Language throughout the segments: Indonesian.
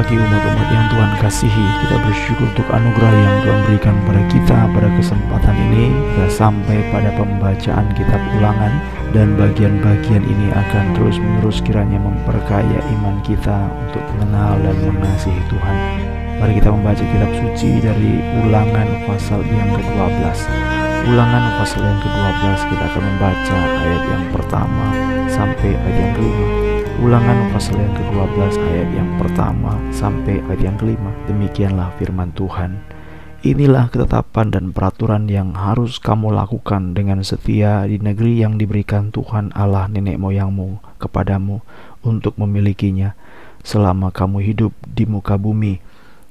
pagi umat-umat yang Tuhan kasihi Kita bersyukur untuk anugerah yang Tuhan berikan pada kita pada kesempatan ini. Kita sampai pada pembacaan kitab ulangan Dan bagian-bagian ini akan terus-menerus kiranya memperkaya iman kita Untuk mengenal dan mengasihi Tuhan. Mari kita membaca kitab suci dari ulangan pasal yang ke-12 Ulangan pasal yang ke-12 kita akan membaca ayat yang pertama sampai ayat yang kelima Ulangan pasal yang ke-12 ayat yang pertama sampai ayat yang kelima. Demikianlah firman Tuhan. Inilah ketetapan dan peraturan yang harus kamu lakukan dengan setia di negeri yang diberikan Tuhan Allah nenek moyangmu kepadamu untuk memilikinya selama kamu hidup di muka bumi.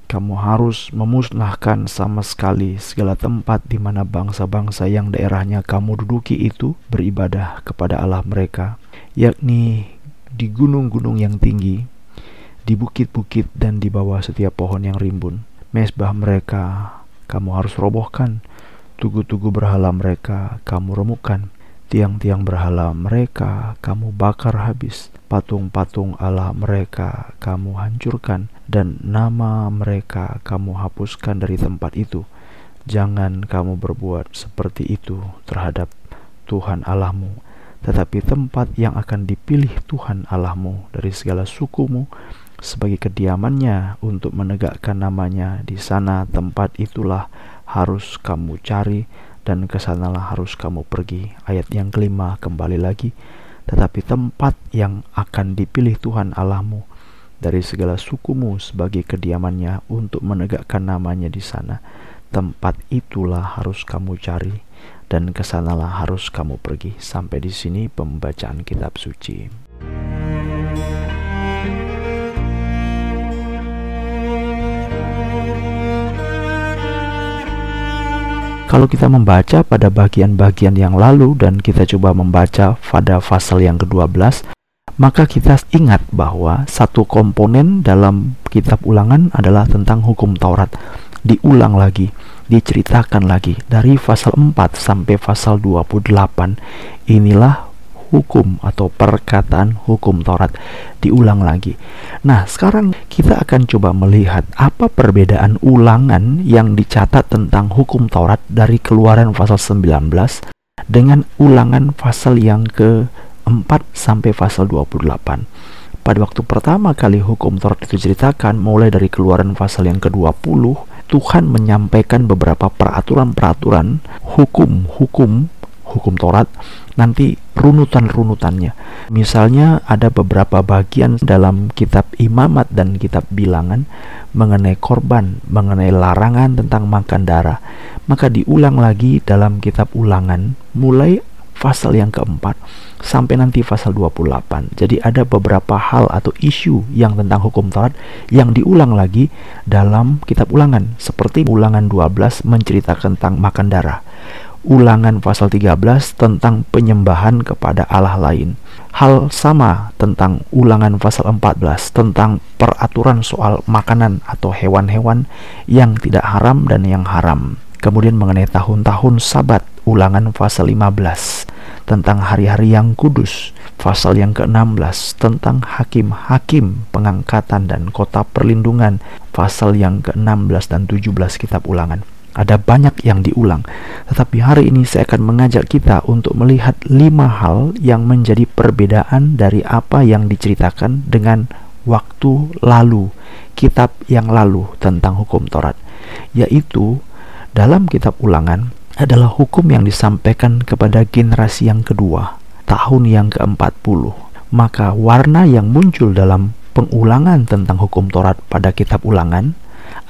Kamu harus memusnahkan sama sekali segala tempat di mana bangsa-bangsa yang daerahnya kamu duduki itu beribadah kepada Allah mereka, yakni di gunung-gunung yang tinggi, di bukit-bukit dan di bawah setiap pohon yang rimbun. Mesbah mereka kamu harus robohkan, tugu-tugu berhala mereka kamu remukkan, tiang-tiang berhala mereka kamu bakar habis, patung-patung Allah mereka kamu hancurkan, dan nama mereka kamu hapuskan dari tempat itu. Jangan kamu berbuat seperti itu terhadap Tuhan Allahmu tetapi tempat yang akan dipilih Tuhan Allahmu dari segala sukumu sebagai kediamannya untuk menegakkan namanya di sana. Tempat itulah harus kamu cari dan ke sanalah harus kamu pergi. Ayat yang kelima kembali lagi. Tetapi tempat yang akan dipilih Tuhan Allahmu dari segala sukumu sebagai kediamannya untuk menegakkan namanya di sana. Tempat itulah harus kamu cari dan ke sanalah harus kamu pergi. Sampai di sini pembacaan kitab suci. Kalau kita membaca pada bagian-bagian yang lalu dan kita coba membaca pada pasal yang ke-12, maka kita ingat bahwa satu komponen dalam kitab ulangan adalah tentang hukum Taurat. Diulang lagi diceritakan lagi dari pasal 4 sampai pasal 28 inilah hukum atau perkataan hukum Taurat diulang lagi. Nah, sekarang kita akan coba melihat apa perbedaan ulangan yang dicatat tentang hukum Taurat dari Keluaran pasal 19 dengan ulangan pasal yang ke-4 sampai pasal 28. Pada waktu pertama kali hukum Taurat itu diceritakan mulai dari Keluaran pasal yang ke-20 Tuhan menyampaikan beberapa peraturan-peraturan hukum-hukum hukum Taurat nanti runutan-runutannya. Misalnya ada beberapa bagian dalam kitab Imamat dan kitab Bilangan mengenai korban, mengenai larangan tentang makan darah. Maka diulang lagi dalam kitab Ulangan mulai pasal yang keempat sampai nanti pasal 28. Jadi ada beberapa hal atau isu yang tentang hukum Taurat yang diulang lagi dalam kitab ulangan. Seperti ulangan 12 menceritakan tentang makan darah. Ulangan pasal 13 tentang penyembahan kepada Allah lain. Hal sama tentang ulangan pasal 14 tentang peraturan soal makanan atau hewan-hewan yang tidak haram dan yang haram. Kemudian mengenai tahun-tahun sabat ulangan pasal 15 tentang hari-hari yang kudus, pasal yang ke-16 tentang hakim-hakim pengangkatan dan kota perlindungan, pasal yang ke-16 dan 17 kitab ulangan. Ada banyak yang diulang, tetapi hari ini saya akan mengajak kita untuk melihat lima hal yang menjadi perbedaan dari apa yang diceritakan dengan waktu lalu, kitab yang lalu tentang hukum Taurat, yaitu dalam kitab ulangan adalah hukum yang disampaikan kepada generasi yang kedua, tahun yang ke-40. Maka warna yang muncul dalam pengulangan tentang hukum Taurat pada kitab ulangan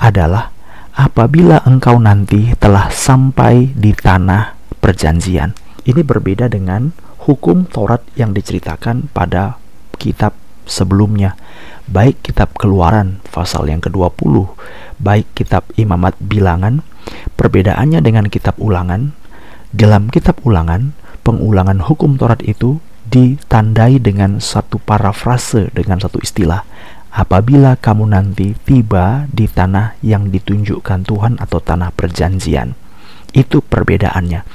adalah apabila engkau nanti telah sampai di tanah perjanjian. Ini berbeda dengan hukum Taurat yang diceritakan pada kitab sebelumnya, baik kitab Keluaran pasal yang ke-20, baik kitab Imamat Bilangan Perbedaannya dengan kitab ulangan, dalam kitab ulangan, pengulangan hukum Taurat itu ditandai dengan satu parafrase dengan satu istilah. Apabila kamu nanti tiba di tanah yang ditunjukkan Tuhan atau tanah perjanjian. Itu perbedaannya.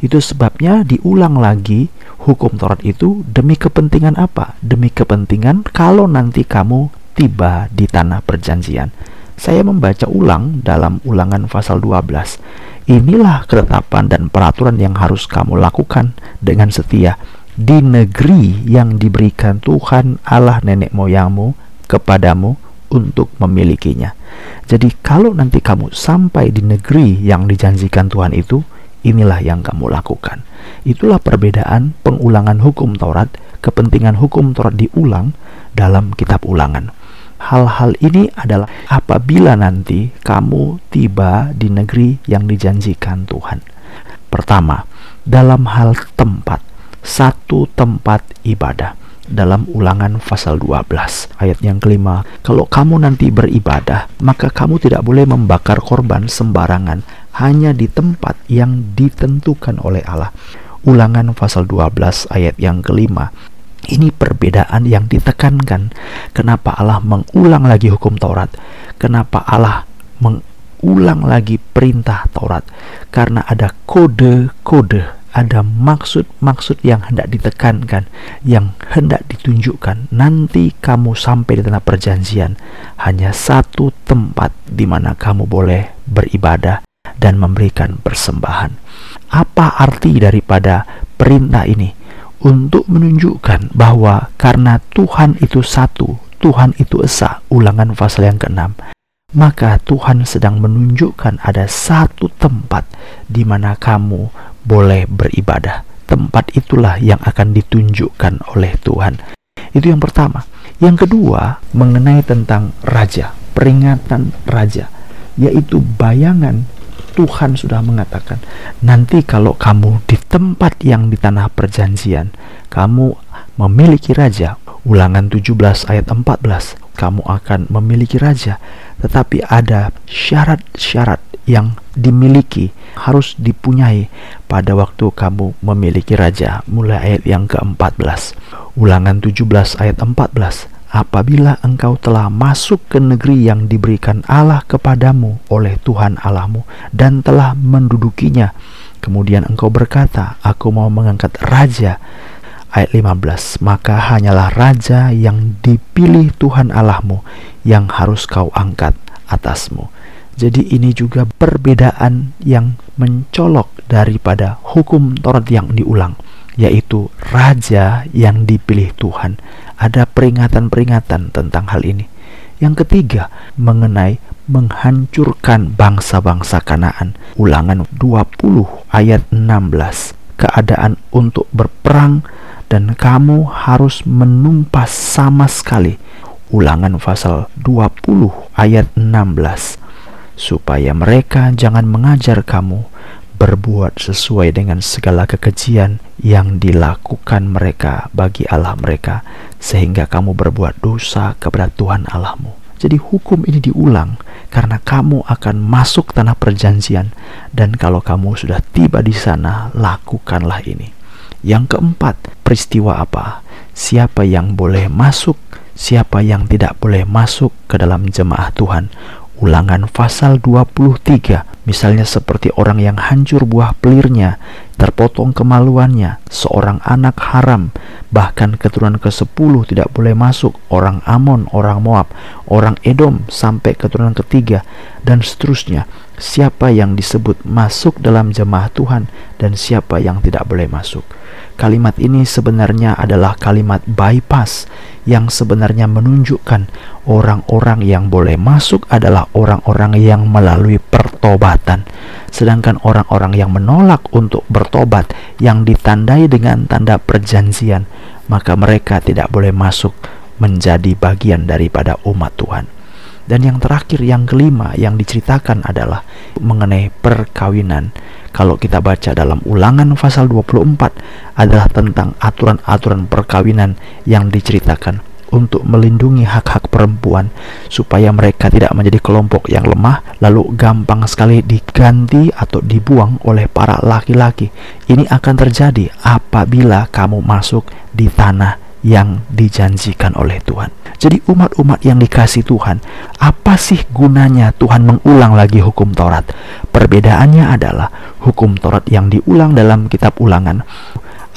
Itu sebabnya diulang lagi hukum Taurat itu demi kepentingan apa? Demi kepentingan kalau nanti kamu tiba di tanah perjanjian. Saya membaca ulang dalam ulangan pasal 12. Inilah ketetapan dan peraturan yang harus kamu lakukan dengan setia di negeri yang diberikan Tuhan Allah nenek moyangmu kepadamu untuk memilikinya. Jadi kalau nanti kamu sampai di negeri yang dijanjikan Tuhan itu, inilah yang kamu lakukan. Itulah perbedaan pengulangan hukum Taurat, kepentingan hukum Taurat diulang dalam kitab ulangan. Hal-hal ini adalah apabila nanti kamu tiba di negeri yang dijanjikan Tuhan. Pertama, dalam hal tempat, satu tempat ibadah dalam ulangan pasal 12 ayat yang kelima kalau kamu nanti beribadah maka kamu tidak boleh membakar korban sembarangan hanya di tempat yang ditentukan oleh Allah. Ulangan pasal 12 ayat yang kelima. Ini perbedaan yang ditekankan. Kenapa Allah mengulang lagi hukum Taurat? Kenapa Allah mengulang lagi perintah Taurat? Karena ada kode-kode ada maksud-maksud yang hendak ditekankan, yang hendak ditunjukkan. Nanti kamu sampai di tanah perjanjian, hanya satu tempat di mana kamu boleh beribadah dan memberikan persembahan. Apa arti daripada perintah ini? Untuk menunjukkan bahwa karena Tuhan itu satu, Tuhan itu esa, ulangan pasal yang keenam maka Tuhan sedang menunjukkan ada satu tempat di mana kamu boleh beribadah. Tempat itulah yang akan ditunjukkan oleh Tuhan. Itu yang pertama. Yang kedua, mengenai tentang raja, peringatan raja, yaitu bayangan Tuhan sudah mengatakan, nanti kalau kamu di tempat yang di tanah perjanjian, kamu memiliki raja. Ulangan 17 ayat 14, kamu akan memiliki raja, tetapi ada syarat-syarat yang dimiliki harus dipunyai pada waktu kamu memiliki raja. Mulai ayat yang ke-14 ulangan 17 ayat 14 apabila engkau telah masuk ke negeri yang diberikan Allah kepadamu oleh Tuhan Allahmu dan telah mendudukinya kemudian engkau berkata aku mau mengangkat raja. Ayat 15 maka hanyalah raja yang dipilih Tuhan Allahmu yang harus kau angkat atasmu. Jadi ini juga perbedaan yang mencolok daripada hukum Taurat yang diulang, yaitu raja yang dipilih Tuhan. Ada peringatan-peringatan tentang hal ini. Yang ketiga, mengenai menghancurkan bangsa-bangsa Kanaan. Ulangan 20 ayat 16. Keadaan untuk berperang dan kamu harus menumpas sama sekali. Ulangan pasal 20 ayat 16 supaya mereka jangan mengajar kamu berbuat sesuai dengan segala kekejian yang dilakukan mereka bagi Allah mereka, sehingga kamu berbuat dosa kepada Tuhan Allahmu. Jadi hukum ini diulang karena kamu akan masuk tanah perjanjian dan kalau kamu sudah tiba di sana, lakukanlah ini. Yang keempat, peristiwa apa? Siapa yang boleh masuk, siapa yang tidak boleh masuk ke dalam jemaah Tuhan Ulangan pasal 23, misalnya seperti orang yang hancur buah pelirnya, terpotong kemaluannya, seorang anak haram, bahkan keturunan ke-10 tidak boleh masuk, orang Amon, orang Moab, orang Edom, sampai keturunan ketiga, dan seterusnya. Siapa yang disebut masuk dalam jemaah Tuhan dan siapa yang tidak boleh masuk. Kalimat ini sebenarnya adalah kalimat bypass yang sebenarnya menunjukkan orang-orang yang boleh masuk adalah orang-orang yang melalui pertobatan. Sedangkan orang-orang yang menolak untuk bertobat yang ditandai dengan tanda perjanjian, maka mereka tidak boleh masuk menjadi bagian daripada umat Tuhan. Dan yang terakhir, yang kelima yang diceritakan adalah mengenai perkawinan. Kalau kita baca dalam ulangan pasal 24 adalah tentang aturan-aturan perkawinan yang diceritakan untuk melindungi hak-hak perempuan supaya mereka tidak menjadi kelompok yang lemah lalu gampang sekali diganti atau dibuang oleh para laki-laki. Ini akan terjadi apabila kamu masuk di tanah yang dijanjikan oleh Tuhan. Jadi umat-umat yang dikasih Tuhan, apa sih gunanya Tuhan mengulang lagi hukum Taurat? Perbedaannya adalah hukum Taurat yang diulang dalam kitab ulangan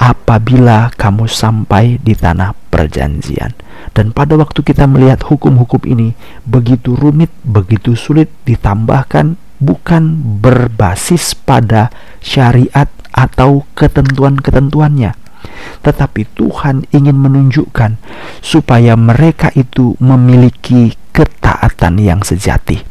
apabila kamu sampai di tanah perjanjian. Dan pada waktu kita melihat hukum-hukum ini begitu rumit, begitu sulit ditambahkan bukan berbasis pada syariat atau ketentuan-ketentuannya. Tetapi Tuhan ingin menunjukkan supaya mereka itu memiliki ketaatan yang sejati.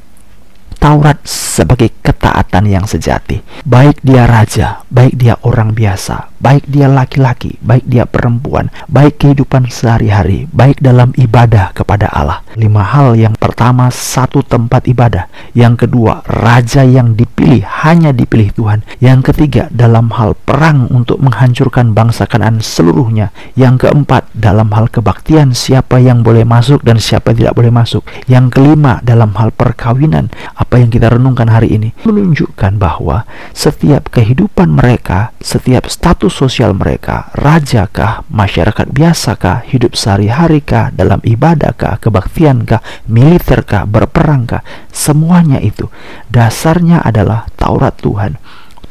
Taurat sebagai ketaatan yang sejati. Baik dia raja, baik dia orang biasa, baik dia laki-laki, baik dia perempuan, baik kehidupan sehari-hari, baik dalam ibadah kepada Allah. Lima hal yang pertama, satu tempat ibadah. Yang kedua, raja yang dipilih hanya dipilih Tuhan. Yang ketiga, dalam hal perang untuk menghancurkan bangsa Kanaan seluruhnya. Yang keempat, dalam hal kebaktian siapa yang boleh masuk dan siapa yang tidak boleh masuk. Yang kelima, dalam hal perkawinan apa yang kita renungkan hari ini menunjukkan bahwa setiap kehidupan mereka, setiap status sosial mereka, rajakah, masyarakat biasakah, hidup sehari-harikah, dalam ibadahkah, kebaktiankah, militerkah, berperangkah, semuanya itu dasarnya adalah Taurat Tuhan.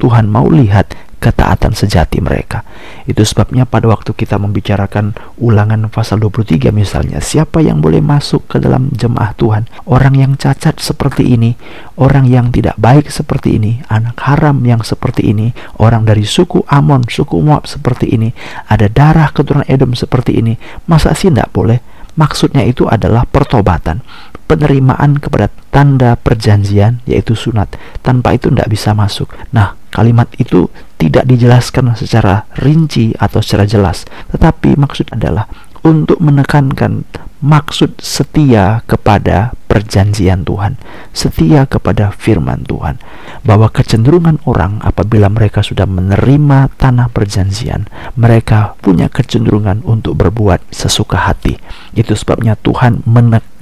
Tuhan mau lihat ketaatan sejati mereka. Itu sebabnya pada waktu kita membicarakan ulangan pasal 23 misalnya, siapa yang boleh masuk ke dalam jemaah Tuhan? Orang yang cacat seperti ini, orang yang tidak baik seperti ini, anak haram yang seperti ini, orang dari suku Amon, suku Moab seperti ini, ada darah keturunan Edom seperti ini, masa sih tidak boleh? Maksudnya itu adalah pertobatan penerimaan kepada tanda perjanjian yaitu sunat. Tanpa itu tidak bisa masuk. Nah kalimat itu tidak dijelaskan secara rinci atau secara jelas. Tetapi maksud adalah untuk menekankan maksud setia kepada perjanjian Tuhan, setia kepada firman Tuhan, bahwa kecenderungan orang apabila mereka sudah menerima tanah perjanjian, mereka punya kecenderungan untuk berbuat sesuka hati. Itu sebabnya Tuhan menekankan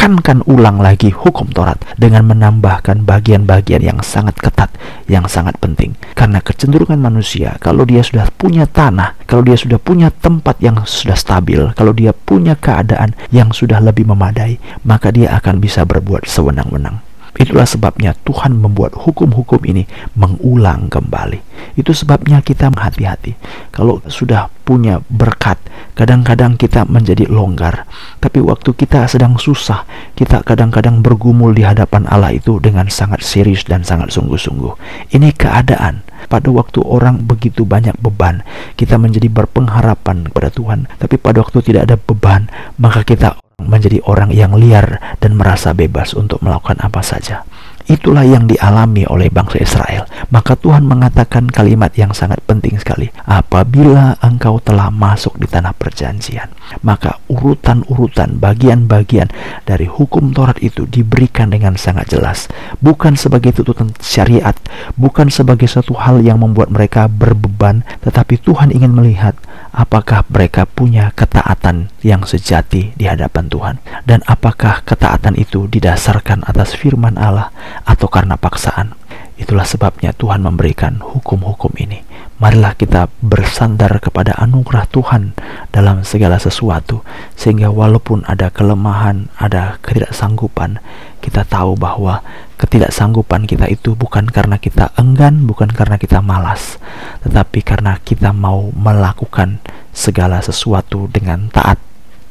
ulang lagi hukum Taurat dengan menambahkan bagian-bagian yang sangat ketat, yang sangat penting. Karena kecenderungan manusia, kalau dia sudah punya tanah, kalau dia sudah punya tempat yang sudah stabil, kalau dia punya keadaan yang sudah lebih memadai, maka dia akan bisa berbuat sewenang-wenang. Itulah sebabnya Tuhan membuat hukum-hukum ini mengulang kembali. Itu sebabnya kita hati-hati. Kalau sudah punya berkat, kadang-kadang kita menjadi longgar. Tapi waktu kita sedang susah, kita kadang-kadang bergumul di hadapan Allah itu dengan sangat serius dan sangat sungguh-sungguh. Ini keadaan. Pada waktu orang begitu banyak beban, kita menjadi berpengharapan kepada Tuhan. Tapi pada waktu tidak ada beban, maka kita menjadi orang yang liar dan merasa bebas untuk melakukan apa saja. Itulah yang dialami oleh bangsa Israel. Maka Tuhan mengatakan kalimat yang sangat penting sekali. Apabila engkau telah masuk di tanah perjanjian, maka urutan-urutan bagian-bagian dari hukum Taurat itu diberikan dengan sangat jelas. Bukan sebagai tuntutan syariat, bukan sebagai satu hal yang membuat mereka berbeban, tetapi Tuhan ingin melihat apakah mereka punya ketaatan yang sejati di hadapan Tuhan? Dan apakah ketaatan itu didasarkan atas firman Allah atau karena paksaan? Itulah sebabnya Tuhan memberikan hukum-hukum ini marilah kita bersandar kepada anugerah Tuhan dalam segala sesuatu sehingga walaupun ada kelemahan ada ketidaksanggupan kita tahu bahwa ketidaksanggupan kita itu bukan karena kita enggan, bukan karena kita malas, tetapi karena kita mau melakukan segala sesuatu dengan taat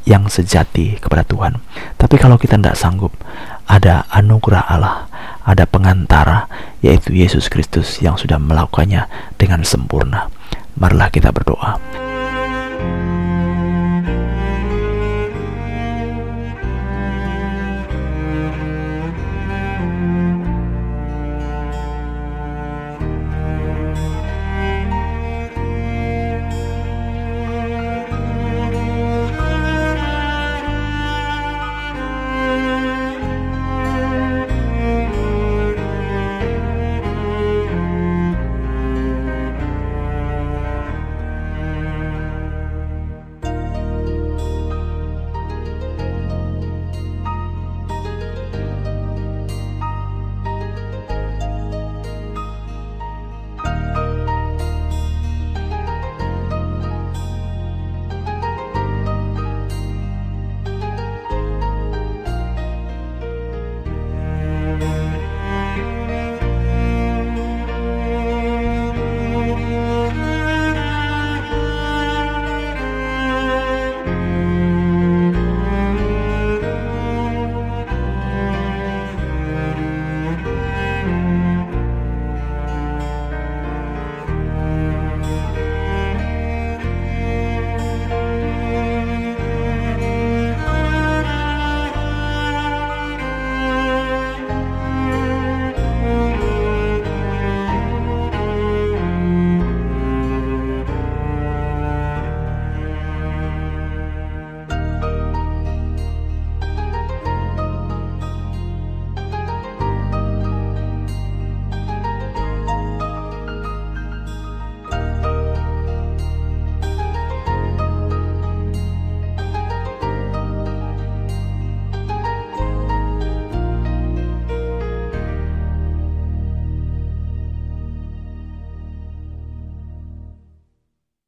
yang sejati kepada Tuhan. Tapi kalau kita tidak sanggup, ada anugerah Allah, ada pengantara, yaitu Yesus Kristus yang sudah melakukannya dengan sempurna. Marilah kita berdoa.